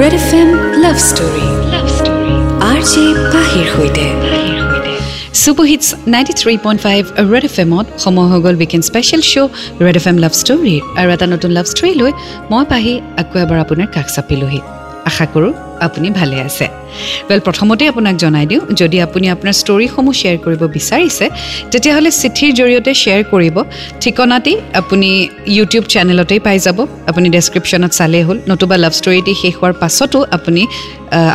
Red F M love story love story R J পাহিৰ সৈতে super hits ninety three point five Red F এমত সময় হৈ গ'ল weekend special show' Red F M love ষ্টৰীৰ আৰু এটা নতুন লাভ ষ্টৰী লৈ মই পাহি আকৌ এবাৰ আপোনাৰ কাষ চাপিলোহি। আশা কৰোঁ আপুনি ভালে আছে। ৱেল প্ৰথমতে আপোনাক জনাই দিওঁ যদি আপুনি আপোনাৰ ষ্টৰিসমূহ শ্বেয়াৰ কৰিব বিচাৰিছে তেতিয়াহ'লে চিঠিৰ জৰিয়তে শ্বেয়াৰ কৰিব। ঠিকনাটি আপুনি ইউটিউব চেনেলতেই পাই যাব। আপুনি ডেছক্ৰিপশ্যনত চালেই হ'ল নতুবা লাভ ষ্টৰিটি শেষ হোৱাৰ পাছতো আপুনি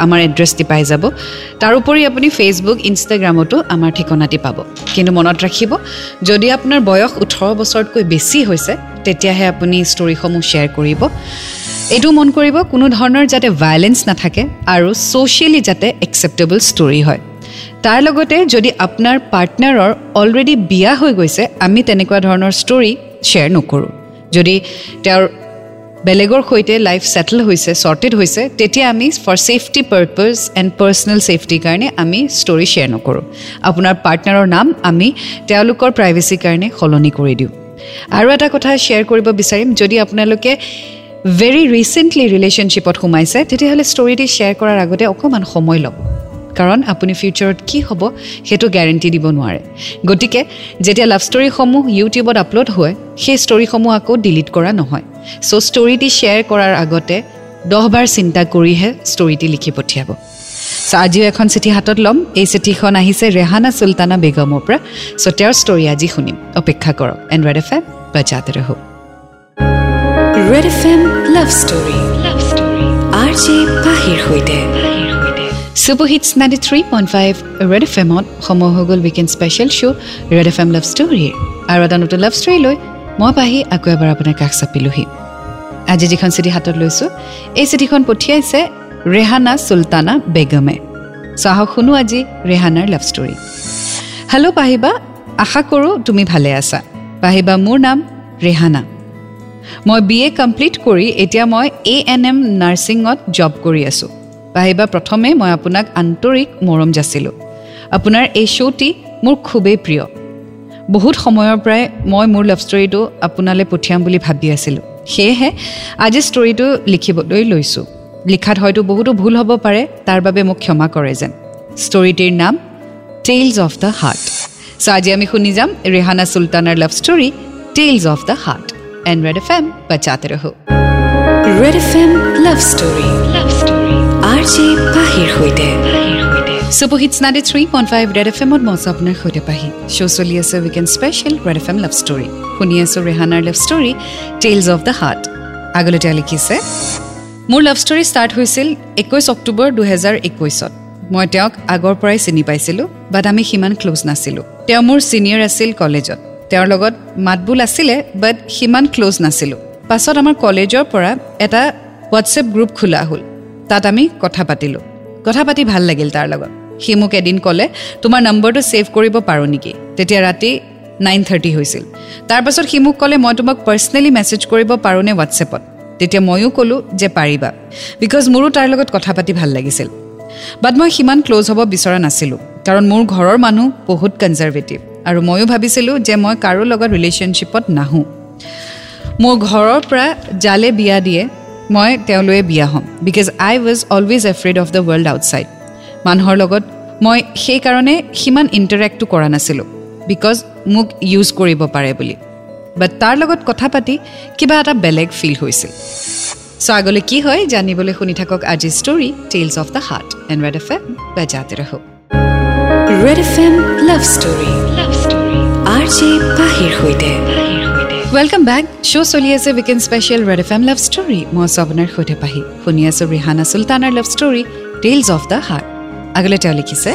আমাৰ এড্ৰেছটি পাই যাব। তাৰোপৰি আপুনি ফেচবুক ইনষ্টাগ্ৰামতো আমাৰ ঠিকনাটি পাব। কিন্তু মনত ৰাখিব যদি আপোনাৰ বয়স ওঠৰ বছৰতকৈ বেছি হৈছে তেতিয়াহে আপুনি ষ্টৰিসমূহ শ্বেয়াৰ কৰিব। এইটো মন কৰিব কোনো ধৰণৰ যাতে ভায়লেঞ্চ নাথাকে আৰু ছ'চিয়েলি যাতে একচেপ্টেবল ষ্টৰী হয়। তাৰ লগতে যদি আপোনাৰ পাৰ্টনাৰৰ অলৰেডি বিয়া হৈ গৈছে আমি তেনেকুৱা ধৰণৰ ষ্টৰী শ্বেয়াৰ নকৰোঁ। যদি তেওঁৰ বেলেগৰ সৈতে লাইফ ছেটেল হৈছে শ্বৰ্টেড হৈছে তেতিয়া আমি for safety purpose and personal ছেফটিৰ কাৰণে আমি ষ্টৰী শ্বেয়াৰ নকৰোঁ। আপোনাৰ পাৰ্টনাৰৰ নাম আমি তেওঁলোকৰ প্ৰাইভেচিৰ কাৰণে সলনি কৰি দিওঁ। আৰু এটা কথা শ্বেয়াৰ কৰিব বিচাৰিম যদি আপোনালোকে ভেৰি ৰিচেণ্টলি ৰিলেশ্যনশ্বিপত সোমাইছে তেতিয়াহ'লে ষ্টৰিটি শ্বেয়াৰ কৰাৰ আগতে অকণমান সময় ল'ব। কাৰণ আপুনি ফিউচাৰত কি হ'ব সেইটো গেৰেণ্টি দিব নোৱাৰে। গতিকে যেতিয়া লাভ ষ্টৰিসমূহ ইউটিউবত আপলোড হয় সেই ষ্টৰিসমূহ আকৌ ডিলিট কৰা নহয়। চ' ষ্টৰিটি শ্বেয়াৰ কৰাৰ আগতে দহবাৰ চিন্তা কৰিহে ষ্টৰিটি লিখি পঠিয়াব। চ' আজিও এখন চিঠি হাতত ল'ম। এই চিঠিখন আহিছে ৰেহানা চুলতানা বেগমৰ পৰা। চ' তেওঁৰ ষ্টৰি আজি শুনিম। অপেক্ষা কৰক। এণ্ড্ৰইড এফ এম বাজাতে ৰহক Red F M love story love story R J পাহিৰ সৈতে super hits ninety three point five Red F এমত সময় হৈ গ'ল weekend special show' Red F M love ষ্টৰীৰ আৰু এটা নতুন লাভ ষ্টৰী লৈ মই পাহি আকৌ এবাৰ আপোনাৰ কাষ চাপিলোহি। আজি যিখন চিঠি হাতত লৈছোঁ এই চিঠিখন পঠিয়াইছে ৰেহানা চুলতানা বেগমে। চ' আহক শুনো আজি ৰেহানাৰ লাভ ষ্টৰী হেল্ল' পাহিবা আশা কৰোঁ তুমি ভালে আছা। পাহিবা মোৰ নাম ৰেহানা। মই বি এ কমপ্লিট কৰি এতিয়া মই এ এন এম নাৰ্ছিঙত জব কৰি আছোঁ। পাহিবা প্ৰথমে মই আপোনাক আন্তৰিক মৰম যাচিলোঁ। আপোনাৰ এই শ্ব'টি মোৰ খুবেই প্ৰিয়। বহুত সময়ৰ পৰাই মই মোৰ লাভ ষ্টৰিটো আপোনালৈ পঠিয়াম বুলি ভাবি আছিলোঁ। সেয়েহে আজি ষ্টৰিটো লিখিবলৈ লৈছোঁ। লিখাত হয়তো বহুতো ভুল হ'ব পাৰে তাৰ বাবে মোক ক্ষমা কৰে যেন। ষ্টৰিটিৰ নাম tales of the heart so' আজি আমি শুনি যাম Rehana চুলতানাৰ love story tales of the heart and Red F M বাচাতে ৰহো Red F M love story love story R J পাহিৰ সৈতে super hits ninety three point five Red F এমত মজা আপোনাৰ সৈতে পাহি শ্ব' চলি আছে weekend special Red F M love story শুনি আছোঁ ৰেহানাৰ love story tales of the heart আগলৈ তেওঁ লিখিছে মোৰ লাভ ষ্টৰী ষ্টাৰ্ট হৈছিল একৈছ অক্টোবৰ দুহেজাৰ একৈছত মই তেওঁক আগৰ পৰাই চিনি পাইছিলোঁ বাট আমি সিমান ক্ল'জ নাছিলোঁ তেওঁ মোৰ ছিনিয়ৰ আছিল কলেজত তেওঁৰ লগত মাতবোল আছিলে বাট সিমান ক্ল'জ নাছিলোঁ। পাছত আমাৰ কলেজৰ পৰা এটা হোৱাটছএপ গ্ৰুপ খোলা হ'ল। তাত আমি কথা পাতিলোঁ। কথা পাতি ভাল লাগিল তাৰ লগত। সি মোক এদিন ক'লে তোমাৰ নম্বৰটো ছেভ কৰিব পাৰোঁ নেকি? তেতিয়া ৰাতি নাইন থাৰ্টি হৈছিল। তাৰপাছত সি মোক ক'লে মই তোমাক পাৰ্চনেলি মেছেজ কৰিব পাৰোঁনে হোৱাটছএপত তেতিয়া ময়ো ক'লোঁ যে পাৰিবা। বিকজ মোৰো তাৰ লগত কথা পাতি ভাল লাগিছিল। বাট মই সিমান ক্ল'জ হ'ব বিচৰা নাছিলোঁ। কাৰণ মোৰ ঘৰৰ মানুহ বহুত কনজাৰ্ভেটিভ আৰু ময়ো ভাবিছিলোঁ যে মই কাৰো লগত ৰিলেশ্যনশ্বিপত নাহোঁ। মোৰ ঘৰৰ পৰা জালে বিয়া দিয়ে মই তেওঁলৈয়ে বিয়া হ'ম। Because I was always afraid of the world outside মানুহৰ লগত মই সেইকাৰণে সিমান ইণ্টাৰেক্টটো কৰা নাছিলোঁ। বিকজ মোক ইউজ কৰিব পাৰে বুলি। বাট তাৰ লগত কথা পাতি কিবা এটা বেলেগ ফিল হৈছিল। চ' আগলৈ কি হয় জানিবলৈ শুনি থাকক আজি story tales of the heart and Red F M বেজাতে ৰহক Red F M love story love welcome back show' চলি আছে weekend special Red F M love story মই আপোনাৰ সৈতে পাহি শুনি আছোঁ Rihana চুলতানাৰ love story tales of the heart আগলৈ তেওঁ লিখিছে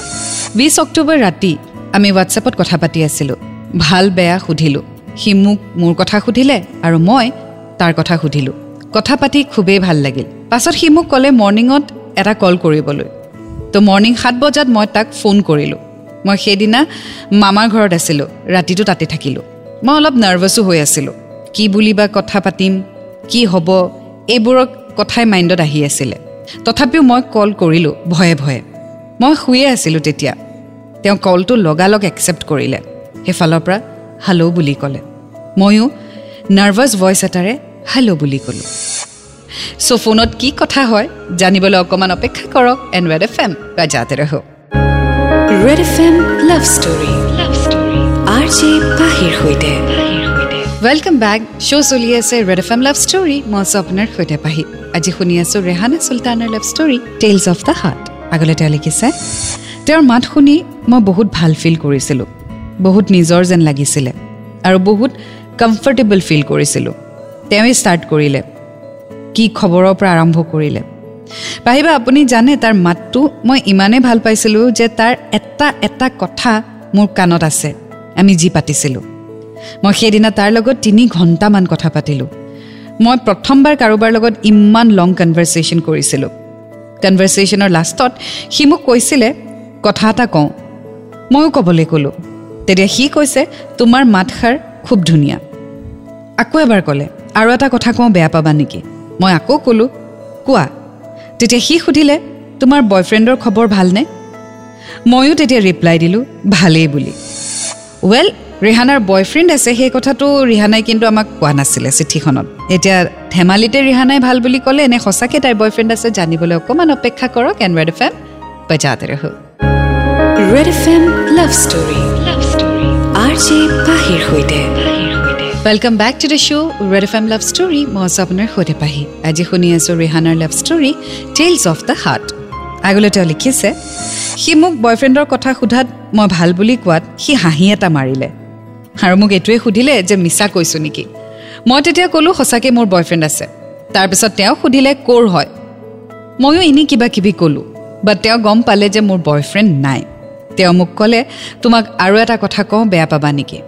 বিছ অক্টোবৰ ৰাতি আমি হোৱাটছএপত কথা পাতি আছিলোঁ ভাল বেয়া সুধিলোঁ সি মোক মোৰ কথা সুধিলে আৰু মই তাৰ কথা সুধিলোঁ কথা পাতি খুবেই ভাল লাগিল পাছত সি মোক ক'লে মৰ্ণিঙত এটা কল কৰিবলৈ তো মৰ্ণিং সাত বজাত মই তাক ফোন কৰিলোঁ মই সেইদিনা মামাৰ ঘৰত আছিলোঁ ৰাতিটো তাতে থাকিলোঁ। মই অলপ নাৰ্ভাছো হৈ আছিলোঁ। কি বুলি বা কথা পাতিম কি হ'ব এইবোৰৰ কথাই মাইণ্ডত আহি আছিলে। তথাপিও মই কল কৰিলোঁ ভয়ে ভয়ে। মই শুয়ে আছিলোঁ তেতিয়া। তেওঁ কলটো লগালগ একচেপ্ট কৰিলে। সেইফালৰ পৰা হেল্ল' বুলি ক'লে। ময়ো নাৰ্ভাছ ভইচ এটাৰে হেল্ল' বুলি ক'লোঁ। চ' ফোনত কি কথা হয় জানিবলৈ অকণমান অপেক্ষা কৰক এন ৰেড এফ এম বা যাতে ৰহ Red F M love story love story R J পাহিৰ সৈতে ৱেলকাম বেক শ্ব' চলি আছে Red F M love story মই আছোঁ আপোনাৰ সৈতে পাহি আজি শুনি আছোঁ ৰেহানা চুলতানৰ love story tales of the heart আগলৈ তেওঁ লিখিছে তেওঁৰ মাত শুনি মই বহুত ভাল ফিল কৰিছিলোঁ বহুত নিজৰ যেন লাগিছিলে আৰু বহুত কমফৰ্টেবল ফিল কৰিছিলোঁ তেওঁৱেই ষ্টাৰ্ট কৰিলে কি খবৰৰ পৰা আৰম্ভ কৰিলে পাহিবা আপুনি জানে তাৰ মাতটো মই ইমানেই ভাল পাইছিলোঁ যে তাৰ এটা এটা কথা মোৰ কাণত আছে। আমি যি পাতিছিলোঁ। মই সেইদিনা তাৰ লগত তিনি ঘণ্টামান কথা পাতিলোঁ। মই প্ৰথমবাৰ কাৰোবাৰ লগত ইমান লং কনভাৰ্চেশ্যন কৰিছিলোঁ। কনভাৰ্চেশ্যনৰ লাষ্টত সি মোক কৈছিলে কথা এটা কওঁ। ময়ো ক'বলৈ ক'লোঁ। তেতিয়া সি কৈছে তোমাৰ মাতষাৰ খুব ধুনীয়া। আকৌ এবাৰ ক'লে আৰু এটা কথা কওঁ বেয়া পাবা নেকি? মই আকৌ ক'লোঁ কোৱা। তেতিয়া সি সুধিলে তোমাৰ বয়ফ্ৰেণ্ডৰ খবৰ ভালনে? ময়ো তেতিয়া ৰিপ্লাই দিলোঁ ভালেই বুলি। ৱেল ৰিহানাৰ বয়ফ্ৰেণ্ড আছে সেই কথাটো ৰিহানাই কিন্তু আমাক কোৱা নাছিলে চিঠিখনত। এতিয়া ধেমালিতে ৰিহানাই ভাল বুলি ক'লে এনে সঁচাকৈ তাইৰ বয়ফ্ৰেণ্ড আছে জানিবলৈ অকণমান অপেক্ষা কৰক এন ৰেড এফ এম বজাতে ৰহ। Red F M love story love story. R J পাহিৰ সৈতে। Welcome back to the show' Red F M love story মই আছোঁ আপোনাৰ সৈতে পাহি আজি শুনি আছোঁ ৰিহানাৰ love story tales of the heart আগলৈ তেওঁ লিখিছে সি মোক বয়ফ্ৰেণ্ডৰ কথা সোধাত মই ভাল বুলি কোৱাত সি হাঁহি এটা মাৰিলে। আৰু মোক এইটোৱে সুধিলে যে মিছা কৈছোঁ নেকি। মই তেতিয়া ক'লোঁ সঁচাকৈ মোৰ বয়ফ্ৰেণ্ড আছে। তাৰপিছত তেওঁ সুধিলে ক'ৰ হয়? ময়ো এনেই কিবা কিবি ক'লোঁ বাট তেওঁ গম পালে যে মোৰ বয়ফ্ৰেণ্ড নাই। তেওঁ মোক ক'লে তোমাক আৰু এটা কথা কওঁ বেয়া পাবা নেকি?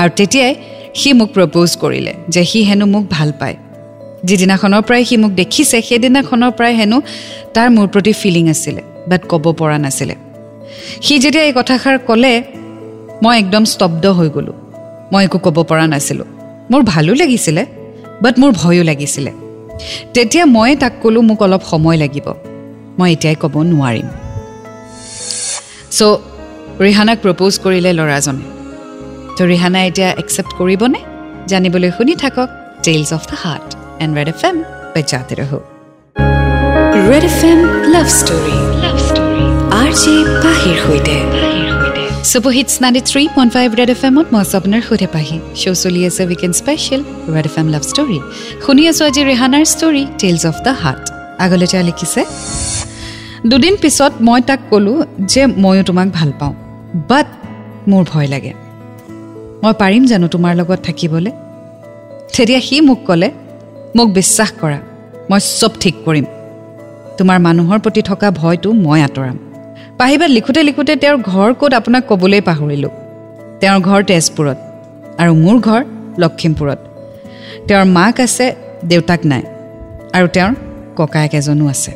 আৰু তেতিয়াই সি মোক প্ৰপ'জ কৰিলে যে সি হেনো মোক ভাল পায়। যিদিনাখনৰ পৰাই সি মোক দেখিছে সেইদিনাখনৰ পৰাই হেনো তাৰ মোৰ প্ৰতি ফিলিং আছিলে বাট ক'ব পৰা নাছিলে। সি যেতিয়া এই কথাষাৰ ক'লে মই একদম স্তব্ধ হৈ গ'লোঁ। মই একো ক'ব পৰা নাছিলোঁ। মোৰ ভালো লাগিছিলে বাট মোৰ ভয়ো লাগিছিলে। তেতিয়া মই তাক ক'লোঁ মোক অলপ সময় লাগিব। মই এতিয়াই ক'ব নোৱাৰিম। চ' ৰিহানাক প্ৰপ'জ কৰিলে ল'ৰাজনে। তো ৰিহানাই এতিয়া একচেপ্ট কৰিবনে? জানিবলৈ শুনি থাকক tales of the heart and Red F M বেজাতে ৰহ। Red F M love story R J পাহিৰ সৈতে। Super hits ninety three point five Red F এমত মই আছোঁ আপোনাৰ সৈতে পাহি। শ্ব' চলি আছে weekend special Red F M love story শুনি আছোঁ আজি ৰেহানাৰ story tales of the heart আগলৈ তেওঁ লিখিছে দুদিন পিছত মই তাক ক'লোঁ যে ময়ো তোমাক ভাল পাওঁ বাট মোৰ ভয় লাগে। মই পাৰিম জানো তোমাৰ লগত থাকিবলৈ? তেতিয়া সি মোক ক'লে মোক বিশ্বাস কৰা মই চব ঠিক কৰিম। তোমাৰ মানুহৰ প্ৰতি থকা ভয়টো মই আঁতৰাম। পাহিবাত লিখোঁতে লিখোঁতে তেওঁৰ ঘৰ ক'ত আপোনাক ক'বলৈ পাহৰিলোঁ। তেওঁৰ ঘৰ তেজপুৰত আৰু মোৰ ঘৰ লখিমপুৰত। তেওঁৰ মাক আছে দেউতাক নাই আৰু তেওঁৰ ককায়েক এজনো আছে।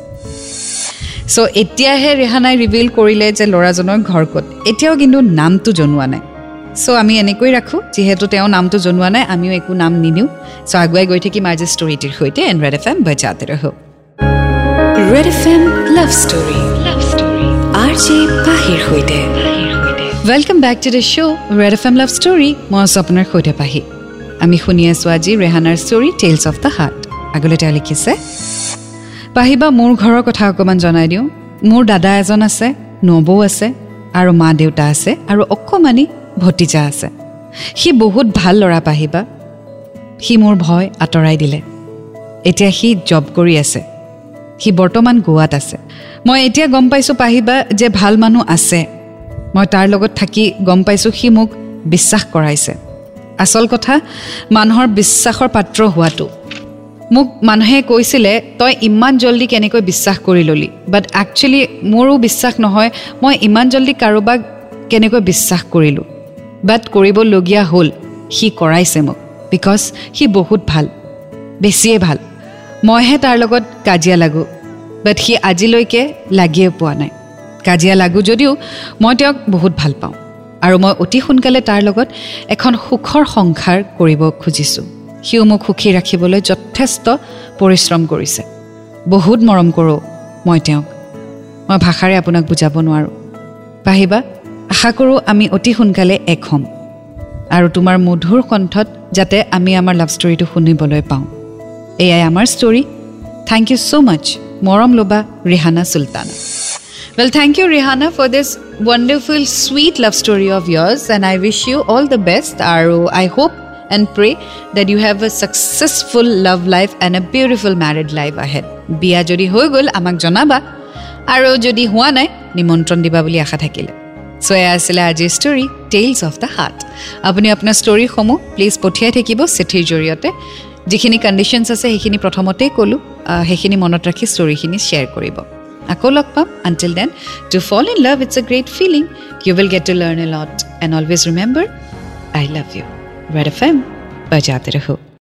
চ' এতিয়াহে ৰেহানাই ৰিভিল কৰিলে যে ল'ৰাজনৰ ঘৰ ক'ত। এতিয়াও কিন্তু নামটো জনোৱা নাই। চ' আমি এনেকৈ ৰাখোঁ। যিহেতু তেওঁ নামটো জনোৱা নাই আমিও একো নাম নিদিওঁ চ' আগুৱাই গৈ থাকিম আজি ষ্টৰিটিৰ সৈতে এন ৰেড এফ এম বজাতে ৰহ। Red F M love story love story R J পাহিৰ সৈতে। Welcome back to the show' Red F M love story মই আছোঁ আপোনাৰ সৈতে পাহি। আমি শুনি আছোঁ আজি ৰেহানাৰ story tales of the heart আগলৈ তেওঁ লিখিছে পাহিবা মোৰ ঘৰৰ কথা অকণমান জনাই দিওঁ। মোৰ দাদা এজন আছে নবৌ আছে আৰু মা দেউতা আছে আৰু অকণমানি ভতিজা আছে। সি বহুত ভাল ল'ৰা পাহিবা সি মোৰ ভয় আঁতৰাই দিলে। এতিয়া সি জব কৰি আছে। সি বৰ্তমান গোৱাত আছে। মই এতিয়া গম পাইছোঁ পাহিবা যে ভাল মানুহ আছে। মই তাৰ লগত থাকি গম পাইছোঁ সি মোক বিশ্বাস কৰাইছে। আচল কথা মানুহৰ বিশ্বাসৰ পাত্ৰ হোৱাটো। মোক মানুহে কৈছিলে তই ইমান জল্দি কেনেকৈ বিশ্বাস কৰি ল'লি? বাট একচুৱেলি মোৰো বিশ্বাস নহয় মই ইমান জল্দি কাৰোবাক কেনেকৈ বিশ্বাস কৰিলোঁ। বাট কৰিবলগীয়া হ'ল সি কৰাইছে মোক বিকজ সি বহুত ভাল বেছিয়ে ভাল। মইহে তাৰ লগত কাজিয়া লাগোঁ বাট সি আজিলৈকে লাগিয়ে পোৱা নাই। কাজিয়া লাগোঁ যদিও মই তেওঁক বহুত ভাল পাওঁ আৰু মই অতি সোনকালে তাৰ লগত এখন সুখৰ সংসাৰ কৰিব খুজিছোঁ। সিও মোক সুখী ৰাখিবলৈ যথেষ্ট পৰিশ্ৰম কৰিছে। বহুত মৰম কৰোঁ মই তেওঁক। মই ভাষাৰে আপোনাক বুজাব নোৱাৰোঁ। পাহিবা আশা কৰোঁ আমি অতি সোনকালে এক হ'ম। আৰু তোমাৰ মধুৰ কণ্ঠত যাতে আমি আমাৰ লাভ ষ্টৰিটো শুনিবলৈ পাওঁ। এয়াই আমাৰ story thank you so' much মৰম ল'বা Rihana Sultana. Well thank you Rihana for this wonderful sweet love story of yours and I wish you all the best আৰু I hope and pray that you have a successful love life and a beautiful married life ahead বিয়া যদি হৈ গ'ল আমাক জনাবা। আৰু যদি হোৱা নাই নিমন্ত্ৰণ দিবা বুলি আশা থাকিলে। চ' এয়া আছিলে আজিৰ story tales of the heart আপুনি আপোনাৰ ষ্টৰীসমূহ প্লিজ পঠিয়াই থাকিব চিঠিৰ জৰিয়তে। যিখিনি কণ্ডিশ্যনছ আছে সেইখিনি প্ৰথমতেই ক'লোঁ সেইখিনি মনত ৰাখি ষ্টৰীখিনি শ্বেয়াৰ কৰিব। আকৌ লগ পাম। Until then to fall in love it's a great feeling you will get to learn a lot and always remember I love you Red F M বজাতে ৰহো